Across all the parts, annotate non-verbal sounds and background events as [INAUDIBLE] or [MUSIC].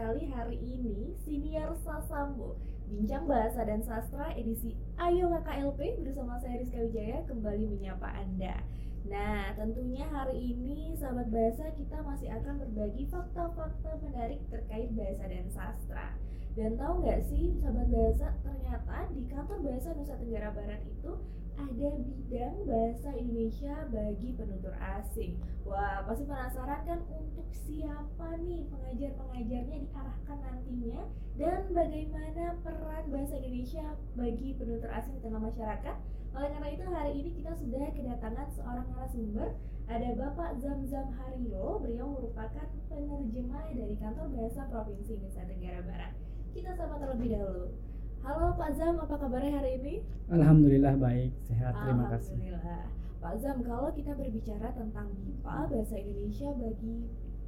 sekali hari ini Siniar Sasambo Bincang Bahasa dan Sastra edisi Ayo KKLP bersama saya Rizka Wijaya kembali menyapa Anda. Nah tentunya hari ini sahabat bahasa kita masih akan berbagi fakta-fakta menarik terkait bahasa dan sastra. Dan tahu nggak sih sahabat bahasa ternyata di kantor bahasa Nusa Tenggara Barat itu ada bidang bahasa Indonesia bagi penutur asing. Wah, pasti penasaran kan untuk siapa nih pengajar-pengajarnya diarahkan nantinya dan bagaimana peran bahasa Indonesia bagi penutur asing di tengah masyarakat. Oleh karena itu hari ini kita sudah kedatangan seorang narasumber ada Bapak Zamzam Hariro, beliau merupakan penerjemah dari kantor bahasa Provinsi Nusa Tenggara Barat. Kita sama terlebih dahulu. Halo Pak Zam, apa kabarnya hari ini? Alhamdulillah baik, sehat. Terima kasih. Alhamdulillah. Pak Zam, kalau kita berbicara tentang BIPA bahasa Indonesia bagi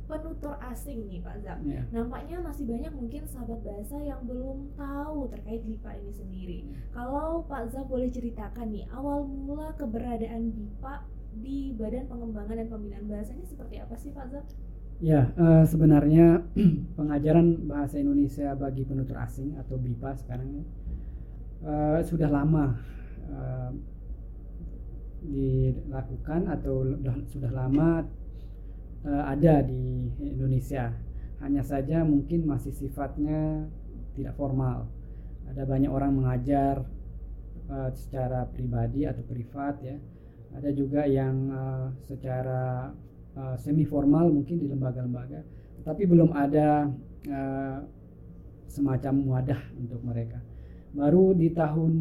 penutur asing nih Pak Zam. Ya. Nampaknya masih banyak mungkin sahabat bahasa yang belum tahu terkait BIPA ini sendiri. Kalau Pak Zam boleh ceritakan nih awal mula keberadaan BIPA di Badan Pengembangan dan Pembinaan Bahasa ini seperti apa sih Pak Zam? Ya, uh, sebenarnya [CLEARS THROAT] pengajaran bahasa Indonesia bagi penutur asing atau BIPA sekarang uh, sudah lama uh, dilakukan atau sudah lama uh, ada di Indonesia. Hanya saja mungkin masih sifatnya tidak formal. Ada banyak orang mengajar uh, secara pribadi atau privat ya. Ada juga yang uh, secara uh, semi formal mungkin di lembaga-lembaga, tetapi belum ada uh, semacam wadah untuk mereka. Baru di tahun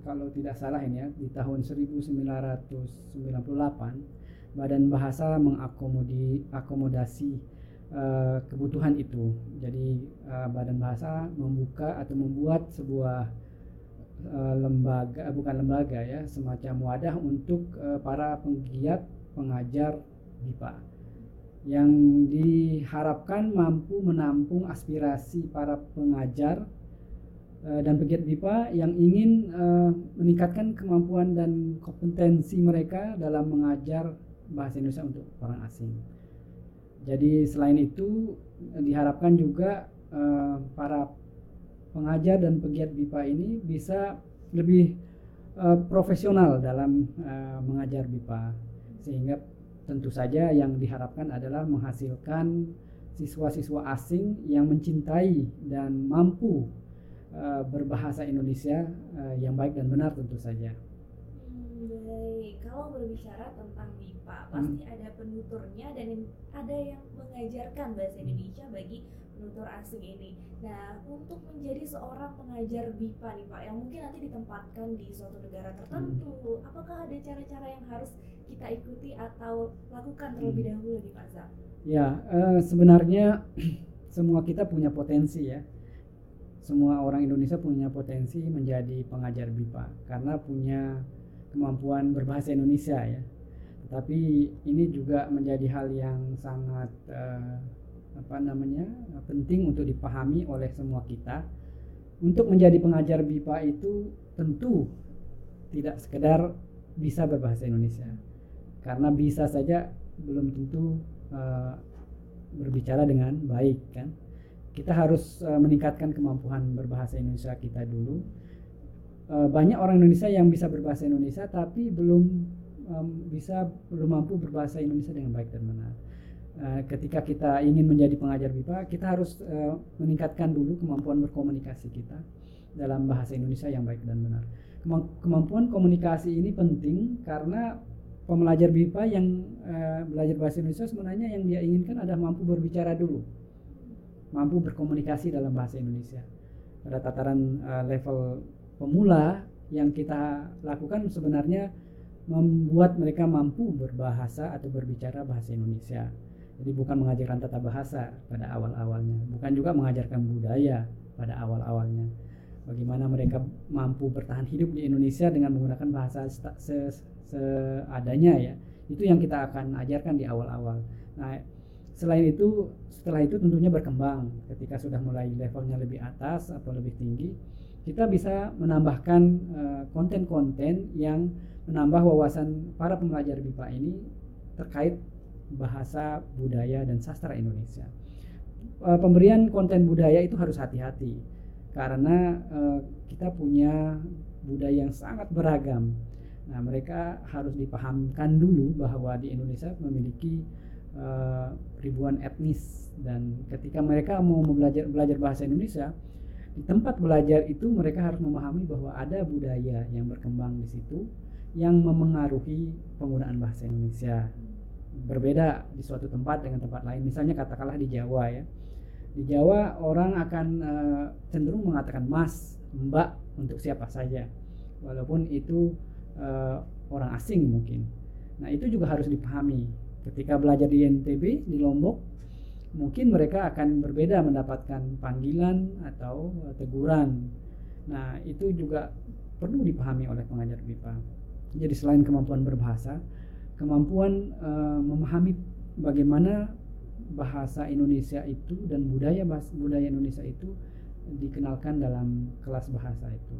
kalau tidak salah ini ya, di tahun 1998 Badan Bahasa mengakomodi akomodasi uh, kebutuhan itu. Jadi Badan Bahasa membuka atau membuat sebuah lembaga bukan lembaga ya, semacam wadah untuk para penggiat pengajar BIPA yang diharapkan mampu menampung aspirasi para pengajar uh, dan pegiat BIPA yang ingin uh, meningkatkan kemampuan dan kompetensi mereka dalam mengajar bahasa Indonesia untuk orang asing. Jadi selain itu diharapkan juga uh, para pengajar dan pegiat BIPA ini bisa lebih profesional dalam mengajar BIPA sehingga tentu saja yang diharapkan adalah menghasilkan siswa-siswa asing yang mencintai dan mampu uh, berbahasa Indonesia uh, yang baik dan benar tentu saja. Hmm, baik, kalau berbicara tentang MIPA, pasti hmm. ada penuturnya dan ada yang mengajarkan bahasa Indonesia bagi penutur asing ini. Nah, untuk menjadi seorang pengajar BIPA nih Pak, yang mungkin nanti ditempatkan di suatu negara tertentu, hmm. apakah ada cara-cara yang harus kita ikuti atau lakukan terlebih hmm. dahulu nih Pak Zam? Ya, uh, sebenarnya [CLEARS THROAT] semua kita punya potensi ya. Semua orang Indonesia punya potensi menjadi pengajar BIPA karena punya kemampuan berbahasa Indonesia ya. Tetapi ini juga menjadi hal yang sangat uh, apa namanya penting untuk dipahami oleh semua kita. Untuk menjadi pengajar BIPA itu tentu tidak sekedar bisa berbahasa Indonesia. Karena bisa saja belum tentu uh, berbicara dengan baik kan. Kita harus uh, meningkatkan kemampuan berbahasa Indonesia kita dulu. Uh, banyak orang Indonesia yang bisa berbahasa Indonesia tapi belum um, bisa belum mampu berbahasa Indonesia dengan baik dan benar ketika kita ingin menjadi pengajar BIPA kita harus uh, meningkatkan dulu kemampuan berkomunikasi kita dalam bahasa Indonesia yang baik dan benar kemampuan komunikasi ini penting karena pembelajar BIPA yang uh, belajar bahasa Indonesia sebenarnya yang dia inginkan adalah mampu berbicara dulu, mampu berkomunikasi dalam bahasa Indonesia. Pada tataran level pemula yang kita lakukan sebenarnya membuat mereka mampu berbahasa atau berbicara bahasa Indonesia. Jadi bukan mengajarkan tata bahasa pada awal-awalnya, bukan juga mengajarkan budaya pada awal-awalnya. Bagaimana mereka mampu bertahan hidup di Indonesia dengan menggunakan bahasa seadanya ya. Itu yang kita akan ajarkan di awal-awal. Nah selain itu setelah itu tentunya berkembang. Ketika sudah mulai levelnya lebih atas atau lebih tinggi kita bisa menambahkan eh, konten-konten uh, yang menambah wawasan para pembelajar BIPA ini terkait bahasa, budaya, dan sastra Indonesia. Uh, pemberian konten budaya itu harus hati-hati karena uh, kita punya budaya yang sangat beragam. Nah, mereka harus dipahamkan dulu bahwa di Indonesia memiliki uh, ribuan etnis dan ketika mereka mau belajar belajar bahasa Indonesia di tempat belajar itu mereka harus memahami bahwa ada budaya yang berkembang di situ yang memengaruhi penggunaan bahasa Indonesia berbeda di suatu tempat dengan tempat lain. Misalnya katakanlah di Jawa ya. Di Jawa orang akan uh, cenderung mengatakan mas mbak untuk siapa saja? Walaupun itu uh, orang asing mungkin. Nah itu juga harus dipahami. Ketika belajar di NTB di Lombok mungkin mereka akan berbeda mendapatkan panggilan atau uh, teguran. Nah, itu juga perlu dipahami oleh pengajar BIPA. Jadi selain kemampuan berbahasa, kemampuan uh, memahami bagaimana bahasa Indonesia itu dan budaya bahasa, budaya Indonesia itu dikenalkan dalam kelas bahasa itu.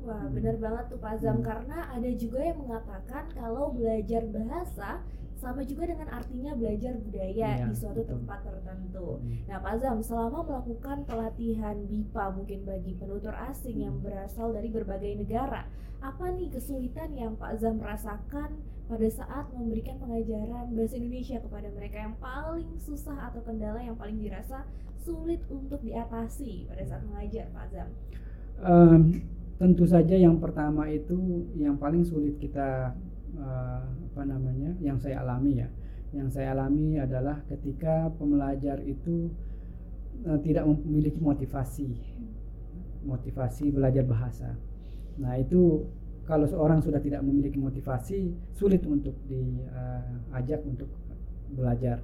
Wah, hmm. benar banget tuh Pak Zam hmm. karena ada juga yang mengatakan kalau belajar bahasa sama juga dengan artinya belajar budaya ya, di suatu betul. tempat tertentu. Hmm. Nah, Pak Zam, selama melakukan pelatihan BIPA mungkin bagi penutur asing hmm. yang berasal dari berbagai negara, apa nih kesulitan yang Pak Zam rasakan pada saat memberikan pengajaran bahasa Indonesia kepada mereka yang paling susah atau kendala yang paling dirasa sulit untuk diatasi pada saat mengajar, Pak Zam? Um, tentu saja yang pertama itu yang paling sulit kita uh, apa namanya yang saya alami ya. Yang saya alami adalah ketika pembelajar itu uh, tidak memiliki motivasi. Motivasi belajar bahasa. Nah itu kalau seorang sudah tidak memiliki motivasi sulit untuk diajak uh, untuk belajar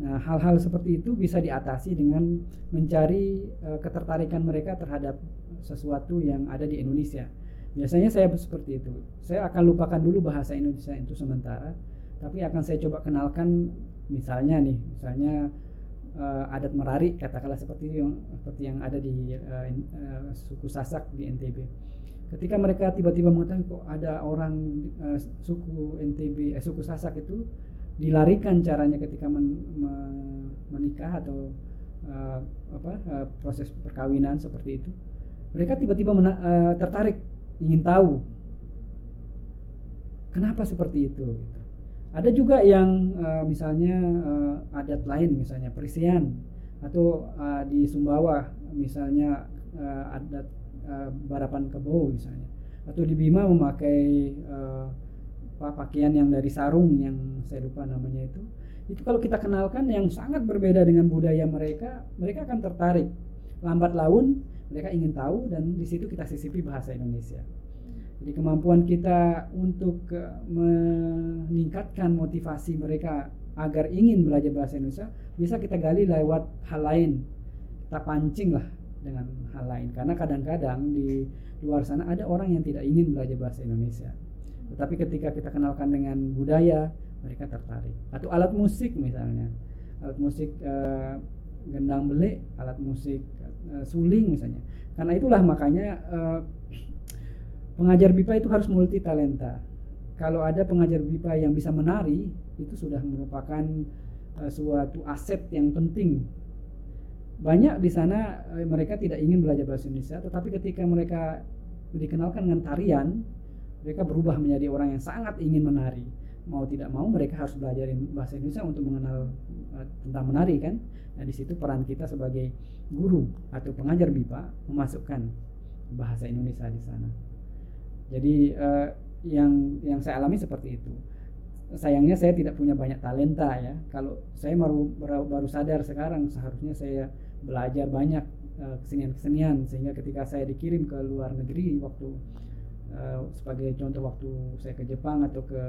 Nah, hal-hal seperti itu bisa diatasi dengan mencari uh, ketertarikan mereka terhadap sesuatu yang ada di Indonesia. Biasanya saya seperti itu. Saya akan lupakan dulu bahasa Indonesia itu sementara, tapi akan saya coba kenalkan misalnya nih, misalnya uh, adat Merari katakanlah seperti yang seperti yang ada di uh, uh, suku Sasak di NTB. Ketika mereka tiba-tiba mengetahui kok ada orang uh, suku NTB, eh, suku Sasak itu dilarikan caranya ketika men, men, menikah atau uh, apa uh, proses perkawinan seperti itu, mereka tiba-tiba uh, tertarik ingin tahu kenapa seperti itu gitu. ada juga yang uh, misalnya uh, adat lain misalnya perisian atau uh, di Sumbawa misalnya uh, adat uh, barapan kebo misalnya atau di Bima memakai uh, pakaian yang dari sarung yang saya lupa namanya itu itu kalau kita kenalkan yang sangat berbeda dengan budaya mereka mereka akan tertarik lambat laun mereka ingin tahu dan di situ kita sisipi bahasa Indonesia. Jadi kemampuan kita untuk meningkatkan motivasi mereka agar ingin belajar bahasa Indonesia bisa kita gali lewat hal lain. Kita pancing lah dengan hal lain karena kadang-kadang di luar sana ada orang yang tidak ingin belajar bahasa Indonesia. Tetapi ketika kita kenalkan dengan budaya, mereka tertarik. Atau alat musik misalnya. Alat musik uh, gendang belik, alat musik uh, suling misalnya. Karena itulah makanya uh, pengajar BIPA itu harus multi talenta. Kalau ada pengajar BIPA yang bisa menari, itu sudah merupakan suatu aset yang penting. Banyak di sana uh, mereka tidak ingin belajar bahasa Indonesia, tetapi ketika mereka dikenalkan dengan tarian, mereka berubah menjadi orang yang sangat ingin menari. Mau tidak mau mereka harus belajar bahasa Indonesia untuk mengenal uh, tentang menari kan? Nah di situ peran kita sebagai guru atau pengajar BIPA memasukkan bahasa Indonesia di sana. Jadi uh, yang yang saya alami seperti itu. Sayangnya saya tidak punya banyak talenta ya. Kalau saya baru baru sadar sekarang seharusnya saya belajar banyak uh, kesenian-kesenian. Sehingga ketika saya dikirim ke luar negeri waktu uh, sebagai contoh waktu saya ke Jepang atau ke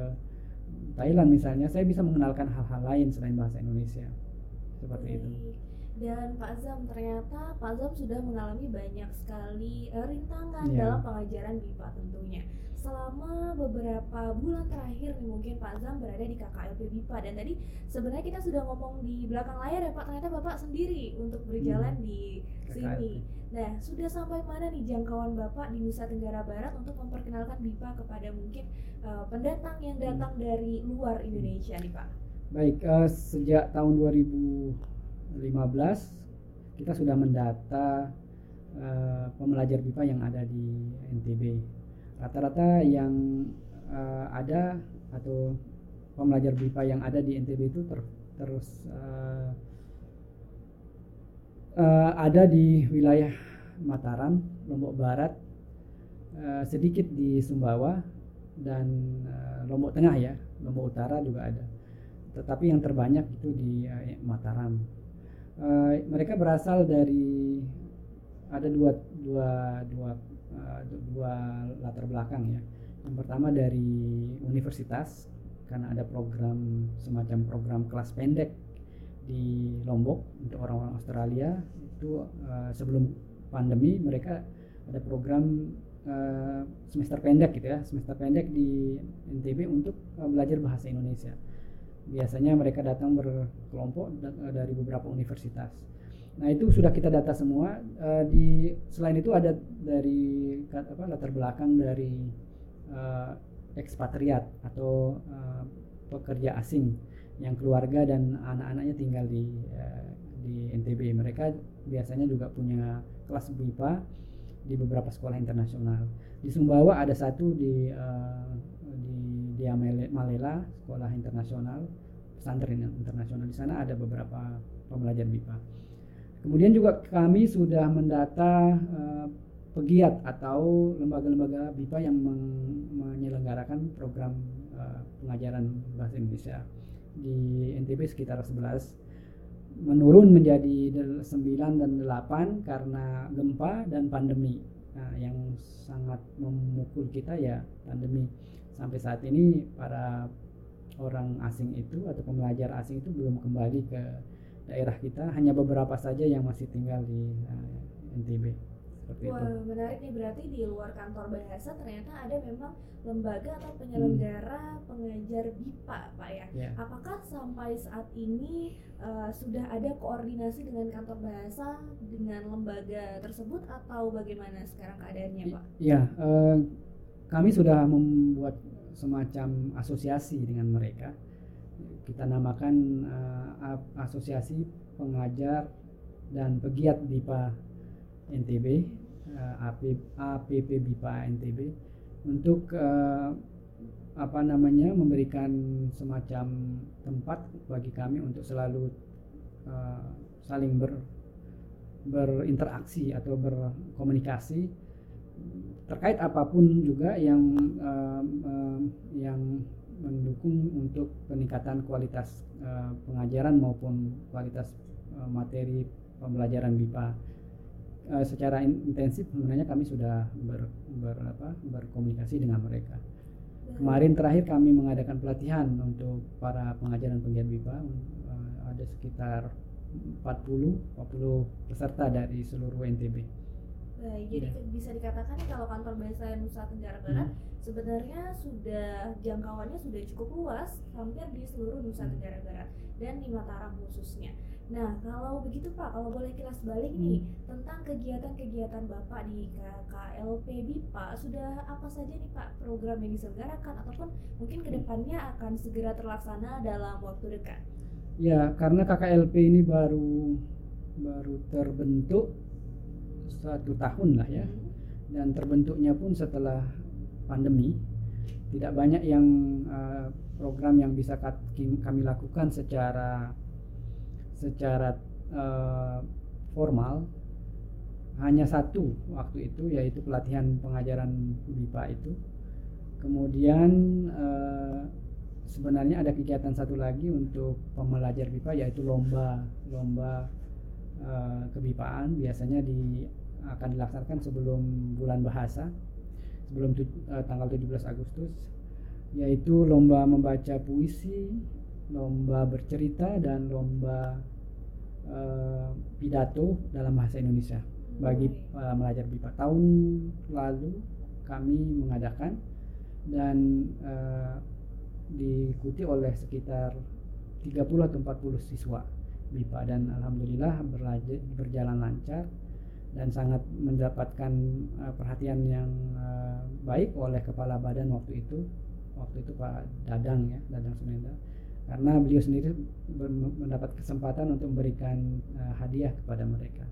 Thailand misalnya saya bisa mengenalkan hal-hal lain selain bahasa Indonesia. Seperti itu. Dan Pak Zam ternyata Pak Zam sudah mengalami banyak sekali uh, rintangan yeah. dalam pengajaran BIPA tentunya selama beberapa bulan terakhir nih mungkin Pak Zam berada di KKLP BIPA dan tadi sebenarnya kita sudah ngomong di belakang layar ya Pak ternyata Bapak sendiri untuk berjalan hmm. di sini Nah, sudah sampai mana nih jangkauan Bapak di Nusa Tenggara Barat untuk memperkenalkan BIPA kepada mungkin uh, pendatang yang datang hmm. dari luar Indonesia nih Pak? Baik, uh, sejak tahun 2015 kita sudah mendata uh, pembelajar BIPA yang ada di NTB. Rata-rata yang uh, ada atau pembelajar BIPA yang ada di NTB itu ter, terus uh, uh, ada di wilayah Mataram, Lombok Barat, uh, sedikit di Sumbawa dan uh, Lombok Tengah ya, Lombok Utara juga ada. Tetapi yang terbanyak itu di uh, Mataram. Uh, mereka berasal dari ada dua dua dua uh, dua latar belakang ya. Yang pertama dari universitas karena ada program semacam program kelas pendek di Lombok untuk orang-orang Australia. Itu uh, sebelum pandemi mereka ada program uh, semester pendek gitu ya semester pendek di NTB untuk uh, belajar bahasa Indonesia. Biasanya mereka datang berkelompok dari beberapa universitas nah itu sudah kita data semua uh, di selain itu ada dari apa latar belakang dari uh, ekspatriat atau uh, pekerja asing yang keluarga dan anak-anaknya tinggal di uh, di NTB. Mereka biasanya juga punya kelas BIPA di beberapa sekolah internasional. Di Sumbawa ada satu di uh, di Dia Malela, sekolah internasional, pesantren internasional. Di sana ada beberapa pembelajar BIPA. Kemudian juga kami sudah mendata uh, pegiat atau lembaga-lembaga BIPA yang menyelenggarakan program uh, pengajaran bahasa Indonesia. Di NTB sekitar 11 menurun menjadi 9 dan 8 karena gempa dan pandemi. Nah, yang sangat memukul kita ya pandemi. Sampai saat ini para orang asing itu atau pembelajar asing itu belum kembali ke daerah kita hanya beberapa saja yang masih tinggal di uh, eh, NTB seperti Wah, itu. menarik nih berarti di luar kantor bahasa ternyata ada memang lembaga atau penyelenggara hmm. pengajar BIPA, Pak ya. Yeah. Apakah sampai saat ini uh, sudah ada koordinasi dengan kantor bahasa dengan lembaga tersebut atau bagaimana sekarang keadaannya, Pak? Iya, uh, kami sudah membuat semacam asosiasi dengan mereka. Kita namakan uh, asosiasi pengajar dan pegiat BIPA NTB uh, eh, APP BIPA NTB untuk uh, apa namanya memberikan semacam tempat bagi kami untuk selalu uh, saling ber berinteraksi atau berkomunikasi terkait apa pun juga yang uh, uh, yang mendukung untuk peningkatan kualitas uh, pengajaran maupun kualitas uh, materi pembelajaran BIPA uh, secara intensif sebenarnya kami sudah ber, ber apa, berkomunikasi dengan mereka. Kemarin terakhir kami mengadakan pelatihan untuk para pengajaran penggiat BIPA uh, ada sekitar 40 40 peserta dari seluruh NTB. Baik, jadi ya. bisa dikatakan kalau kantor bahasa Nusa Tenggara Barat hmm. sebenarnya sudah jangkauannya sudah cukup luas hampir di seluruh Nusa hmm. Tenggara Barat dan di Mataram khususnya. Nah, kalau begitu Pak, kalau boleh kilas balik hmm. nih tentang kegiatan-kegiatan Bapak di KLP BIPA, sudah apa saja nih Pak program yang diselenggarakan ataupun mungkin ke depannya akan segera terlaksana dalam waktu dekat? Ya, karena KKLP ini baru baru terbentuk satu tahun lah ya, dan terbentuknya pun setelah pandemi. Tidak banyak yang uh, program yang bisa kami lakukan secara secara uh, formal hanya satu waktu itu yaitu pelatihan pengajaran BIPA itu. Kemudian uh, sebenarnya ada kegiatan satu lagi untuk pembelajar BIPA yaitu lomba lomba kebipaan biasanya di akan dilaksanakan sebelum bulan bahasa sebelum uh, tanggal 17 Agustus yaitu lomba membaca puisi, lomba bercerita dan lomba uh, pidato dalam bahasa Indonesia. Bagi uh, pelajar BIPA. Tahun lalu kami mengadakan dan uh, diikuti oleh sekitar 30 atau 40 siswa BIPA dan alhamdulillah berjalan lancar dan sangat mendapatkan uh, perhatian yang uh, baik oleh kepala badan waktu itu waktu itu Pak Dadang ya Dadang Sumenda karena beliau sendiri mendapat kesempatan untuk memberikan uh, hadiah kepada mereka.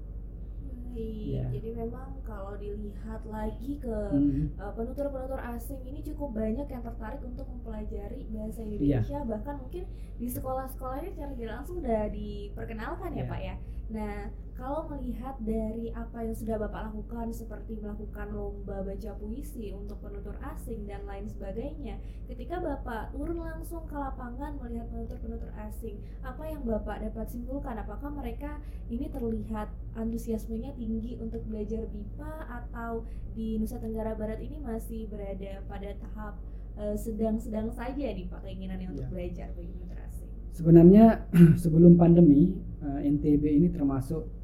Iya. Jadi memang kalau dilihat lagi ke hmm. uh, penutur-penutur asing ini cukup banyak yang tertarik untuk mempelajari bahasa iya. Indonesia yeah. bahkan mungkin di sekolah-sekolahnya secara tidak langsung sudah diperkenalkan ya yeah. Pak ya. Nah, kalau melihat dari apa yang sudah Bapak lakukan seperti melakukan lomba baca puisi untuk penutur asing dan lain sebagainya, ketika Bapak turun langsung ke lapangan melihat penutur-penutur asing, apa yang Bapak dapat simpulkan? Apakah mereka ini terlihat antusiasmenya tinggi untuk belajar BIPA atau di Nusa Tenggara Barat ini masih berada pada tahap eh, sedang-sedang uh, saja nih Pak keinginannya untuk ya. belajar bagi penutur asing? Sebenarnya [CLEARS THROAT] sebelum pandemi uh, eh, NTB ini termasuk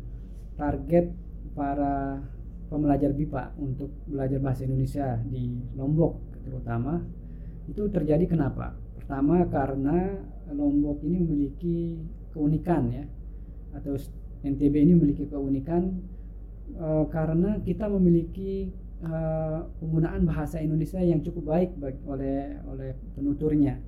target para pembelajar BIPA untuk belajar bahasa Indonesia di Lombok terutama itu terjadi kenapa? Pertama karena Lombok ini memiliki keunikan ya atau NTB ini memiliki keunikan e, karena kita memiliki e, penggunaan bahasa Indonesia yang cukup baik oleh oleh penuturnya.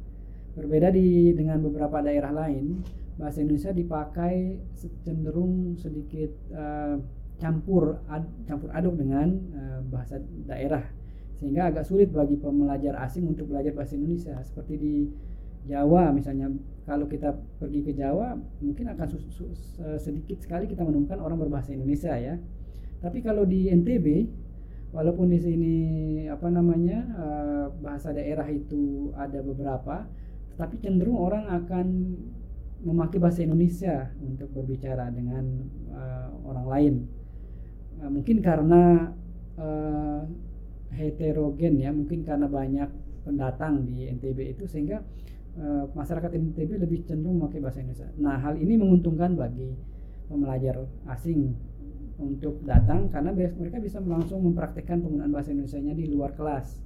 Berbeda di dengan beberapa daerah lain bahasa Indonesia dipakai cenderung sedikit uh, campur ad, campur aduk dengan uh, bahasa daerah. Sehingga agak sulit bagi pembelajar asing untuk belajar bahasa Indonesia. Seperti di Jawa misalnya kalau kita pergi ke Jawa mungkin akan sedikit sekali kita menemukan orang berbahasa Indonesia ya. Tapi kalau di NTB walaupun di sini apa namanya uh, bahasa daerah itu ada beberapa tapi cenderung orang akan memakai bahasa Indonesia untuk berbicara dengan uh, orang lain. Uh, mungkin karena uh, heterogen ya, mungkin karena banyak pendatang di NTB itu sehingga uh, masyarakat NTB lebih cenderung memakai bahasa Indonesia. Nah, hal ini menguntungkan bagi pembelajar asing untuk datang karena mereka bisa langsung mempraktekkan penggunaan bahasa Indonesia-nya di luar kelas,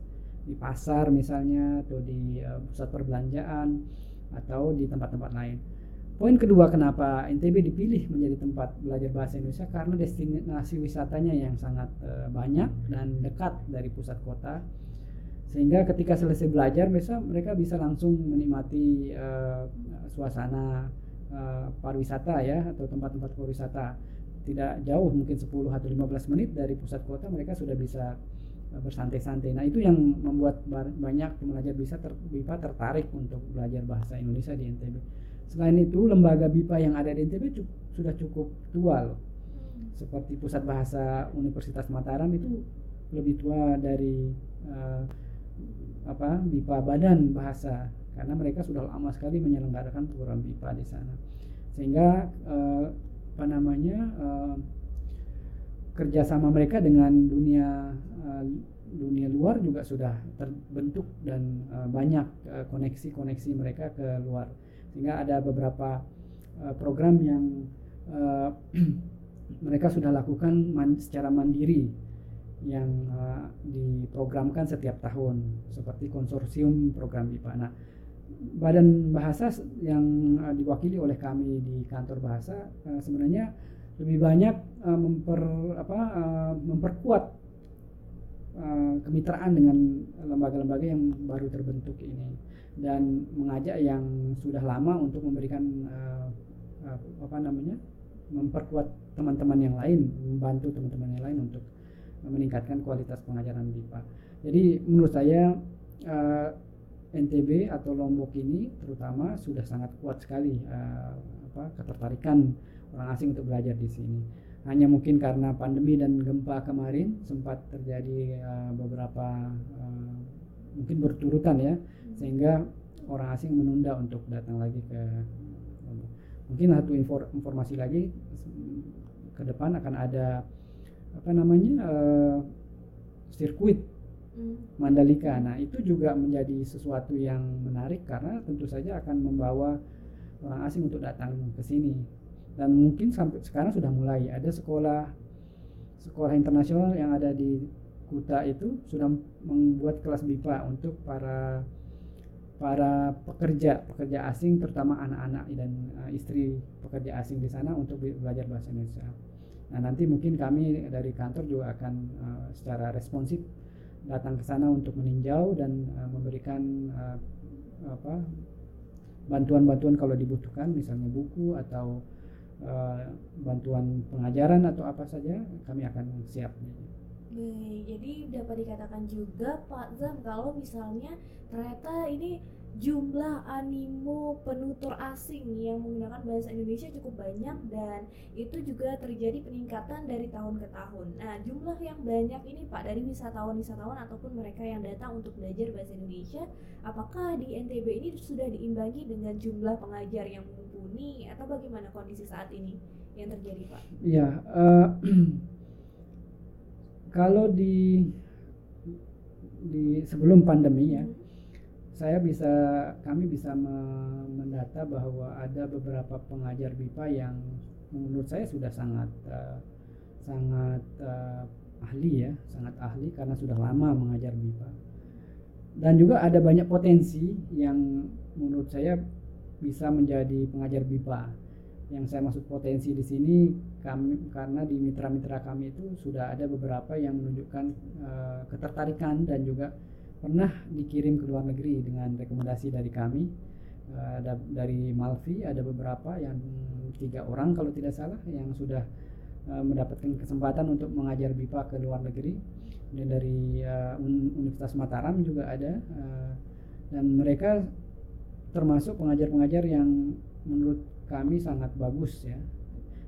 di pasar misalnya atau di uh, pusat perbelanjaan atau di tempat-tempat lain. Poin kedua kenapa NTB dipilih menjadi tempat belajar bahasa Indonesia karena destinasi wisatanya yang sangat uh, banyak dan dekat dari pusat kota. Sehingga ketika selesai belajar bisa mereka bisa langsung menikmati uh, suasana uh, pariwisata ya atau tempat-tempat pariwisata. Tidak jauh mungkin 10 atau 15 menit dari pusat kota mereka sudah bisa bersantai-santai. Nah, itu yang membuat banyak pembelajar bisa ter, tertarik untuk belajar bahasa Indonesia di NTB Selain itu, lembaga BIPA yang ada di NTB cukup, sudah cukup tua loh. Seperti Pusat Bahasa Universitas Mataram itu lebih tua dari uh, apa BIPA Badan Bahasa karena mereka sudah lama sekali menyelenggarakan program BIPA di sana. Sehingga uh, apa namanya uh, kerjasama mereka dengan dunia uh, dunia luar juga sudah terbentuk dan uh, banyak koneksi-koneksi uh, mereka ke luar sehingga ada beberapa uh, program yang uh, [CLEARS THROAT] mereka sudah lakukan man, secara mandiri yang uh, diprogramkan setiap tahun seperti konsorsium program BIPA. Nah, badan bahasa yang uh, diwakili oleh kami di kantor bahasa uh, sebenarnya lebih banyak uh, memper apa uh, memperkuat uh, kemitraan dengan lembaga-lembaga yang baru terbentuk ini dan mengajak yang sudah lama untuk memberikan uh, uh, apa namanya memperkuat teman-teman yang lain membantu teman-teman yang lain untuk meningkatkan kualitas pengajaran BIPA. Jadi menurut saya uh, NTB atau Lombok ini terutama sudah sangat kuat sekali uh, apa ketertarikan orang asing untuk belajar di sini. Hanya mungkin karena pandemi dan gempa kemarin sempat terjadi uh, beberapa uh, mungkin berturutan ya sehingga orang asing menunda untuk datang lagi ke mungkin satu informasi lagi ke depan akan ada apa namanya uh, sirkuit hmm. Mandalika. Nah itu juga menjadi sesuatu yang menarik karena tentu saja akan membawa orang asing untuk datang ke sini dan mungkin sampai sekarang sudah mulai ada sekolah sekolah internasional yang ada di Kuta itu sudah membuat kelas BIPA untuk para para pekerja pekerja asing terutama anak-anak dan uh, istri pekerja asing di sana untuk belajar bahasa Indonesia. Nah nanti mungkin kami dari kantor juga akan uh, secara responsif datang ke sana untuk meninjau dan uh, memberikan uh, apa bantuan-bantuan kalau dibutuhkan misalnya buku atau uh, bantuan pengajaran atau apa saja kami akan siap. Baik, jadi dapat dikatakan juga Pak Zam kalau misalnya ternyata ini jumlah animo penutur asing yang menggunakan bahasa Indonesia cukup banyak dan itu juga terjadi peningkatan dari tahun ke tahun. Nah, jumlah yang banyak ini Pak dari wisatawan-wisatawan ataupun mereka yang datang untuk belajar bahasa Indonesia, apakah di NTB ini sudah diimbangi dengan jumlah pengajar yang mumpuni atau bagaimana kondisi saat ini yang terjadi Pak? Iya, uh, [CLEARS THROAT] kalau di di sebelum pandemi ya. Saya bisa kami bisa mendata bahwa ada beberapa pengajar BIPA yang menurut saya sudah sangat uh, sangat uh, ahli ya, sangat ahli karena sudah lama mengajar BIPA. Dan juga ada banyak potensi yang menurut saya bisa menjadi pengajar BIPA. Yang saya maksud potensi di sini kami karena di mitra-mitra kami itu sudah ada beberapa yang menunjukkan uh, ketertarikan dan juga pernah dikirim ke luar negeri dengan rekomendasi dari kami. Uh, dari Malvi ada beberapa yang tiga orang kalau tidak salah yang sudah uh, mendapatkan kesempatan untuk mengajar BIPA ke luar negeri. Dan dari uh, Universitas Mataram juga ada uh, dan mereka termasuk pengajar-pengajar yang menurut kami sangat bagus ya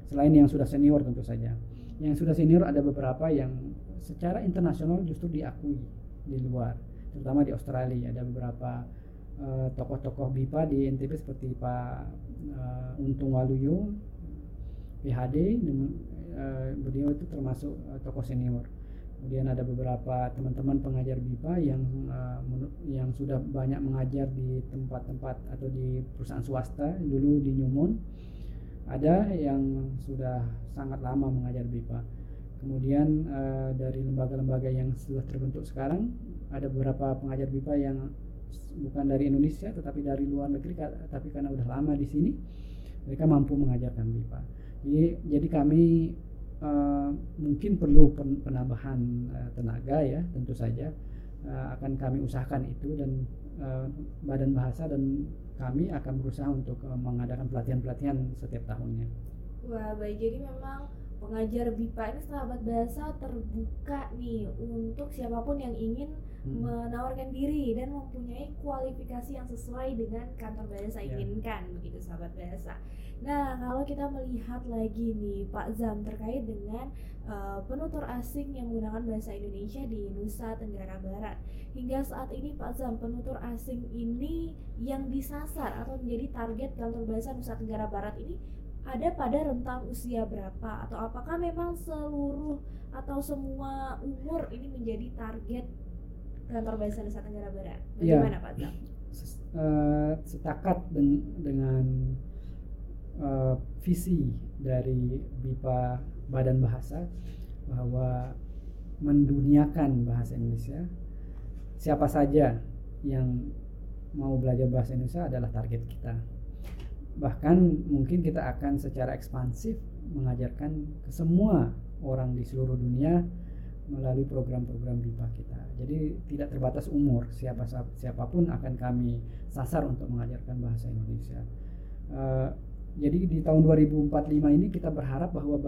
selain yang sudah senior tentu saja. Yang sudah senior ada beberapa yang secara internasional justru diakui di luar terutama di Australia. Ada beberapa uh, tokoh-tokoh BIPA di NTB seperti Pak uh, Untung Waluyo PhD uh, beliau itu termasuk uh, tokoh senior. Kemudian ada beberapa teman-teman pengajar BIPA yang uh, yang sudah banyak mengajar di tempat-tempat atau di perusahaan swasta dulu di Newmont ada yang sudah sangat lama mengajar BIPA kemudian uh, dari lembaga-lembaga yang sudah terbentuk sekarang ada beberapa pengajar BIPA yang bukan dari Indonesia tetapi dari luar negeri tapi karena udah lama di sini mereka mampu mengajarkan BIPA. Jadi jadi kami uh, mungkin perlu penambahan uh, tenaga ya tentu saja uh, akan kami usahakan itu dan uh, Badan Bahasa dan kami akan berusaha untuk uh, mengadakan pelatihan-pelatihan setiap tahunnya. Wah, baik jadi memang pengajar BIPA ini sahabat bahasa terbuka nih untuk siapa pun yang ingin hmm. menawarkan diri dan mempunyai kualifikasi yang sesuai dengan kantor bahasa yeah. inginkan begitu sahabat bahasa. Nah kalau kita melihat lagi nih Pak Zam terkait dengan uh, penutur asing yang menggunakan bahasa Indonesia di Nusa Tenggara Barat hingga saat ini Pak Zam penutur asing ini yang disasar atau menjadi target kantor bahasa Nusa Tenggara Barat ini ada pada rentang usia berapa atau apakah memang seluruh atau semua umur ini menjadi target kantor bahasa Nusa Tenggara Barat? Iya. Bagaimana ya, Pak Zam? Uh, setakat den dengan uh, visi dari BIPA Badan Bahasa bahwa menduniakan bahasa Indonesia siapa saja yang mau belajar bahasa Indonesia adalah target kita bahkan mungkin kita akan secara ekspansif mengajarkan ke semua orang di seluruh dunia melalui program-program BIPA kita. Jadi tidak terbatas umur, siapa siapa pun akan kami sasar untuk mengajarkan bahasa Indonesia. Uh, jadi di tahun 2045 ini kita berharap bahwa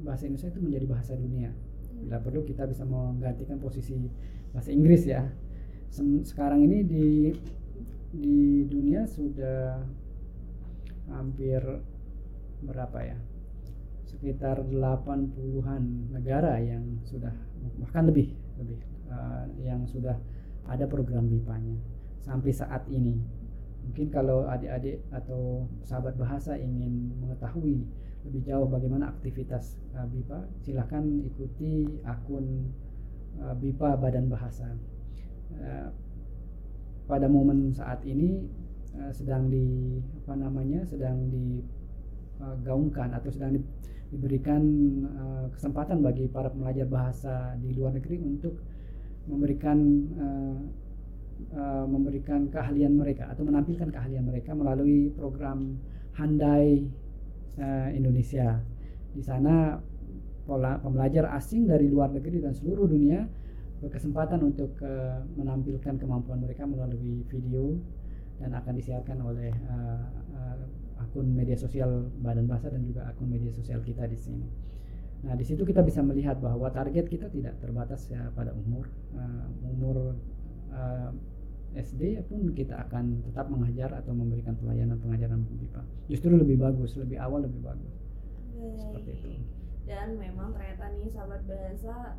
bahasa Indonesia itu menjadi bahasa dunia. Bila perlu kita bisa menggantikan posisi bahasa Inggris ya. Sekarang ini di di dunia sudah hampir berapa ya sekitar 80-an negara yang sudah bahkan lebih lebih uh, yang sudah ada program BIPA-nya sampai saat ini. Mungkin kalau adik-adik atau sahabat bahasa ingin mengetahui lebih jauh bagaimana aktivitas uh, BIPA, silahkan ikuti akun uh, BIPA Badan Bahasa. Uh, pada momen saat ini uh, sedang di apa namanya sedang digaungkan atau sedang diberikan uh, kesempatan bagi para pelajar bahasa di luar negeri untuk memberikan uh, uh, memberikan keahlian mereka atau menampilkan keahlian mereka melalui program Handai uh, Indonesia. Di sana pola pembelajar asing dari luar negeri dan seluruh dunia berkesempatan untuk uh, menampilkan kemampuan mereka melalui video dan akan disiarkan oleh uh, uh, akun media sosial Badan Bahasa dan juga akun media sosial kita di sini. Nah, di situ kita bisa melihat bahwa target kita tidak terbatas ya pada umur. Uh, umur uh, SD pun kita akan tetap mengajar atau memberikan pelayanan pengajaran BIPA. Justru lebih bagus, lebih awal lebih bagus. Baik. Seperti itu. Dan memang ternyata nih sahabat bahasa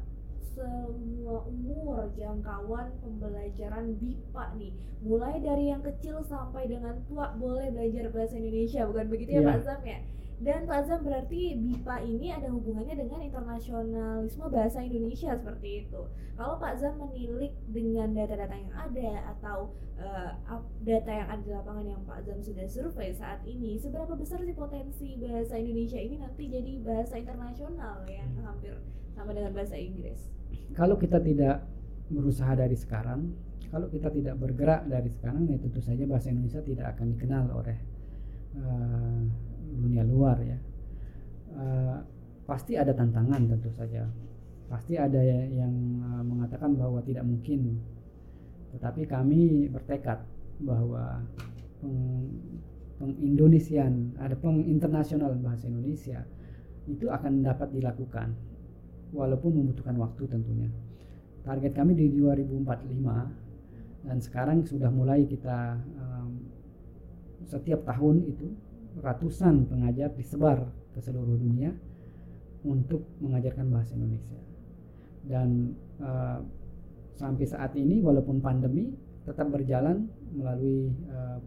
semua umur jangkauan pembelajaran BIPA nih. Mulai dari yang kecil sampai dengan tua boleh belajar bahasa Indonesia bukan begitu ya, ya. Pak Zam ya? Dan Pak Zam berarti BIPA ini ada hubungannya dengan internasionalisme bahasa Indonesia seperti itu. Kalau Pak Zam menilik dengan data-data yang ada atau uh, data yang ada di lapangan yang Pak Zam sudah survei saat ini seberapa besar sih potensi bahasa Indonesia ini nanti jadi bahasa internasional yang hampir sama dengan bahasa Inggris kalau kita tidak berusaha dari sekarang, kalau kita tidak bergerak dari sekarang, ya tentu saja bahasa Indonesia tidak akan dikenal oleh uh, dunia luar ya. Uh, pasti ada tantangan tentu saja, pasti ada yang uh, mengatakan bahwa tidak mungkin, tetapi kami bertekad bahwa peng, pengindonesian, ada penginternasional bahasa Indonesia itu akan dapat dilakukan walaupun membutuhkan waktu tentunya. Target kami di 2045 dan sekarang sudah mulai kita um, setiap tahun itu ratusan pengajar disebar ke seluruh dunia untuk mengajarkan bahasa Indonesia. Dan uh, sampai saat ini walaupun pandemi tetap berjalan melalui uh,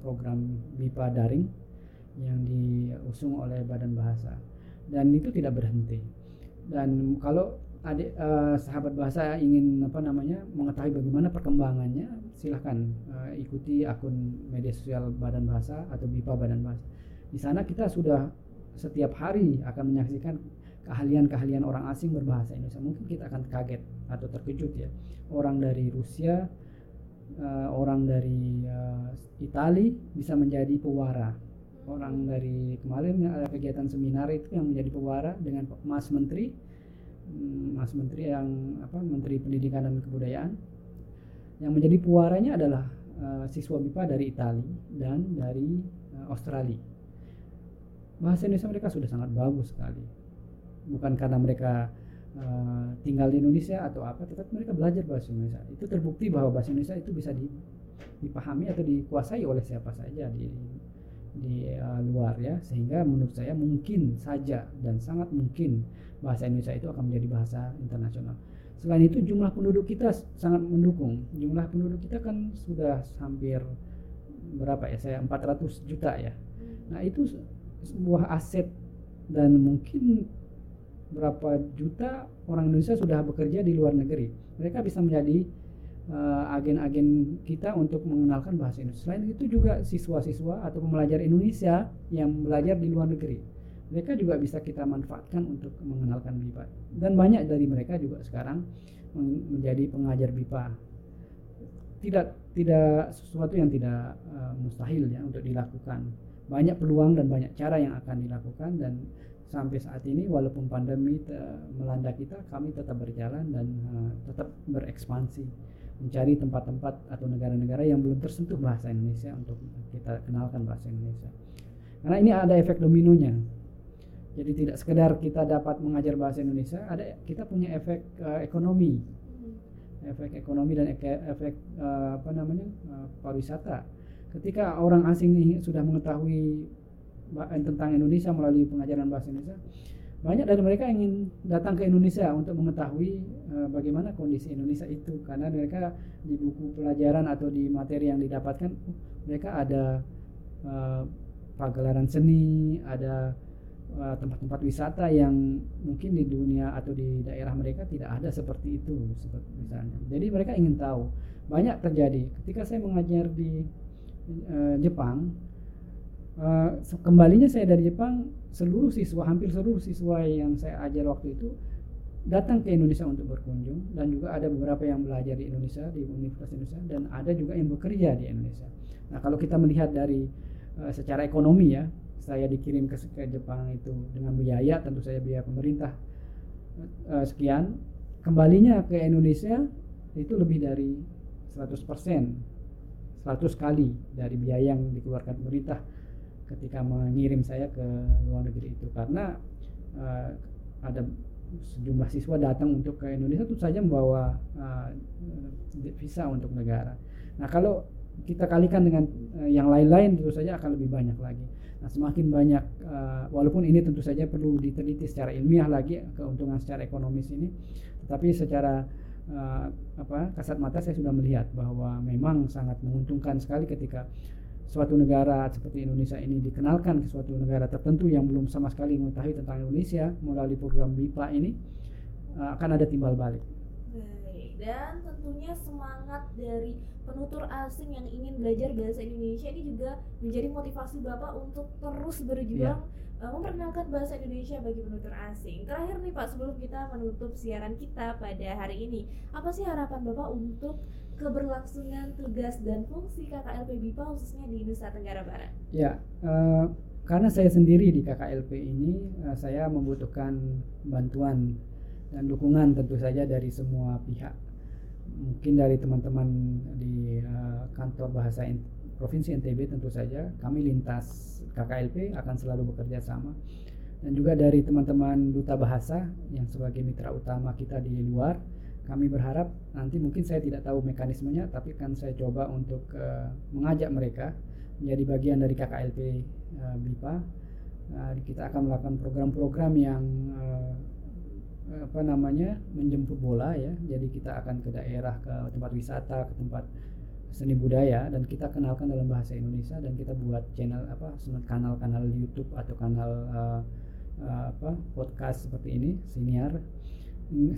program BIPA daring yang diusung oleh Badan Bahasa dan itu tidak berhenti dan kalau adik uh, sahabat bahasa ingin apa namanya mengetahui bagaimana perkembangannya silahkan uh, ikuti akun media sosial Badan Bahasa atau BIPA Badan Bahasa. Di sana kita sudah setiap hari akan menyaksikan keahlian-keahlian orang asing berbahasa Indonesia. Mungkin kita akan kaget atau terkejut ya. Orang dari Rusia uh, orang dari uh, Italia bisa menjadi pewara orang dari kemarin ada kegiatan seminar itu yang menjadi pewara dengan Mas Menteri. Hmm, Mas Menteri yang apa Menteri Pendidikan dan Kebudayaan. Yang menjadi pewaranya adalah uh, siswa BIPA dari Italia dan dari uh, Australia. Bahasa Indonesia mereka sudah sangat bagus sekali. Bukan karena mereka uh, tinggal di Indonesia atau apa tetapi mereka belajar bahasa Indonesia. Itu terbukti bahwa bahasa Indonesia itu bisa dipahami atau dikuasai oleh siapa saja di di uh, luar ya sehingga menurut saya mungkin saja dan sangat mungkin bahasa Indonesia itu akan menjadi bahasa internasional. Selain itu jumlah penduduk kita sangat mendukung. Jumlah penduduk kita kan sudah hampir berapa ya? Saya 400 juta ya. Nah, itu sebuah aset dan mungkin berapa juta orang Indonesia sudah bekerja di luar negeri. Mereka bisa menjadi agen-agen kita untuk mengenalkan bahasa Indonesia. Selain itu juga siswa-siswa atau pembelajar Indonesia yang belajar di luar negeri. Mereka juga bisa kita manfaatkan untuk mengenalkan BIPA. Dan banyak dari mereka juga sekarang menjadi pengajar BIPA. Tidak tidak sesuatu yang tidak uh, mustahil ya untuk dilakukan. Banyak peluang dan banyak cara yang akan dilakukan dan sampai saat ini walaupun pandemi melanda kita kami tetap berjalan dan uh, tetap berekspansi mencari tempat-tempat atau negara-negara yang belum tersentuh bahasa Indonesia untuk kita kenalkan bahasa Indonesia. Karena ini ada efek dominonya. Jadi tidak sekedar kita dapat mengajar bahasa Indonesia, ada kita punya efek uh, ekonomi, efek ekonomi dan efek uh, apa namanya uh, pariwisata. Ketika orang asing ini sudah mengetahui tentang Indonesia melalui pengajaran bahasa Indonesia, banyak dari mereka ingin datang ke Indonesia untuk mengetahui uh, bagaimana kondisi Indonesia itu karena mereka di buku pelajaran atau di materi yang didapatkan mereka ada uh, pagelaran seni, ada eh, tempat-tempat wisata yang mungkin di dunia atau di daerah mereka tidak ada seperti itu seperti misalnya. Jadi mereka ingin tahu. Banyak terjadi ketika saya mengajar di uh, Jepang uh, kembalinya saya dari Jepang seluruh siswa hampir seluruh siswa yang saya ajar waktu itu datang ke Indonesia untuk berkunjung. Dan juga ada beberapa yang belajar di Indonesia di Universitas Indonesia dan ada juga yang bekerja di Indonesia. Nah kalau kita melihat dari uh, secara ekonomi ya saya dikirim ke, ke Jepang itu dengan biaya tentu saya biaya pemerintah uh, sekian. Kembalinya ke Indonesia itu lebih dari 100% 100% 100 kali dari biaya yang dikeluarkan pemerintah ketika mengirim saya ke luar negeri itu karena uh, ada sejumlah siswa datang untuk ke Indonesia itu saja membawa uh, visa untuk negara. Nah kalau kita kalikan dengan uh, yang lain-lain tentu saja akan lebih banyak lagi. Nah, semakin banyak uh, walaupun ini tentu saja perlu diteliti secara ilmiah lagi keuntungan secara ekonomis ini, tetapi secara uh, apa kasat mata saya sudah melihat bahwa memang sangat menguntungkan sekali ketika suatu negara seperti Indonesia ini dikenalkan ke suatu negara tertentu yang belum sama sekali mengetahui tentang Indonesia melalui program BIPA ini uh, akan ada timbal balik. Baik, dan tentunya semangat dari penutur asing yang ingin belajar bahasa Indonesia ini juga menjadi motivasi Bapak untuk terus berjuang yeah. uh, memperkenalkan bahasa Indonesia bagi penutur asing. Terakhir nih Pak, sebelum kita menutup siaran kita pada hari ini, apa sih harapan Bapak untuk keberlangsungan tugas dan fungsi KKLP BIPA khususnya di Nusa Tenggara Barat? Ya, uh, karena saya sendiri di KKLP ini, uh, saya membutuhkan bantuan dan dukungan tentu saja dari semua pihak mungkin dari teman-teman di uh, kantor bahasa in, provinsi NTB tentu saja kami lintas KKLP akan selalu bekerja sama dan juga dari teman-teman duta bahasa yang sebagai mitra utama kita di luar kami berharap nanti mungkin saya tidak tahu mekanismenya tapi akan saya coba untuk uh, mengajak mereka menjadi bagian dari KKLP uh, BIPA. Uh, kita akan melakukan program-program yang uh, apa namanya menjemput bola ya. Jadi kita akan ke daerah ke tempat wisata ke tempat seni budaya dan kita kenalkan dalam bahasa Indonesia dan kita buat channel apa kanal-kanal YouTube atau kanal uh, apa podcast seperti ini siniar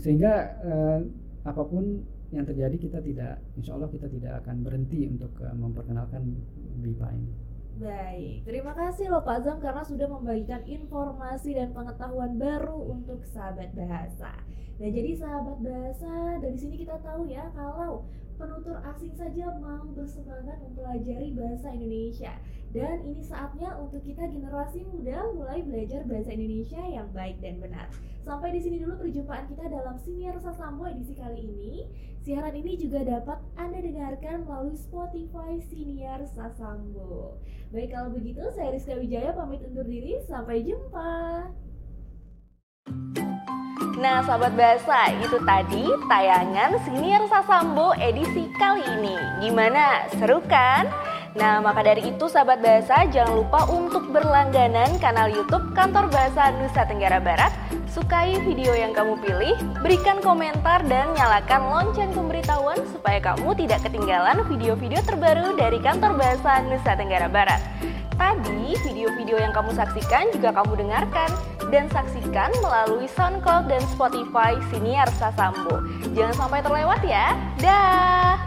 sehingga uh, apa pun yang terjadi kita tidak insya Allah kita tidak akan berhenti untuk uh, memperkenalkan BIPA ini. Baik, terima kasih loh Pak Zam karena sudah membagikan informasi dan pengetahuan baru untuk sahabat bahasa. Nah jadi sahabat bahasa dari sini kita tahu ya kalau penutur asing saja mau bersemangat mempelajari bahasa Indonesia dan ini saatnya untuk kita generasi muda mulai belajar bahasa Indonesia yang baik dan benar. Sampai di sini dulu perjumpaan kita dalam Siniar Sasambo edisi kali ini. Siaran ini juga dapat Anda dengarkan melalui Spotify Siniar Sasambo. Baik kalau begitu, saya Rizka Wijaya pamit undur diri. Sampai jumpa. Nah sahabat bahasa, itu tadi tayangan Siniar Sasambo edisi kali ini. Gimana? Seru kan? Nah, maka dari itu sahabat bahasa jangan lupa untuk berlangganan kanal YouTube Kantor Bahasa Nusa Tenggara Barat. Sukai video yang kamu pilih, berikan komentar dan nyalakan lonceng pemberitahuan supaya kamu tidak ketinggalan video-video terbaru dari Kantor Bahasa Nusa Tenggara Barat. Tadi video-video yang kamu saksikan juga kamu dengarkan dan saksikan melalui SoundCloud dan Spotify Siniar Sasambo. Jangan sampai terlewat ya. Dah.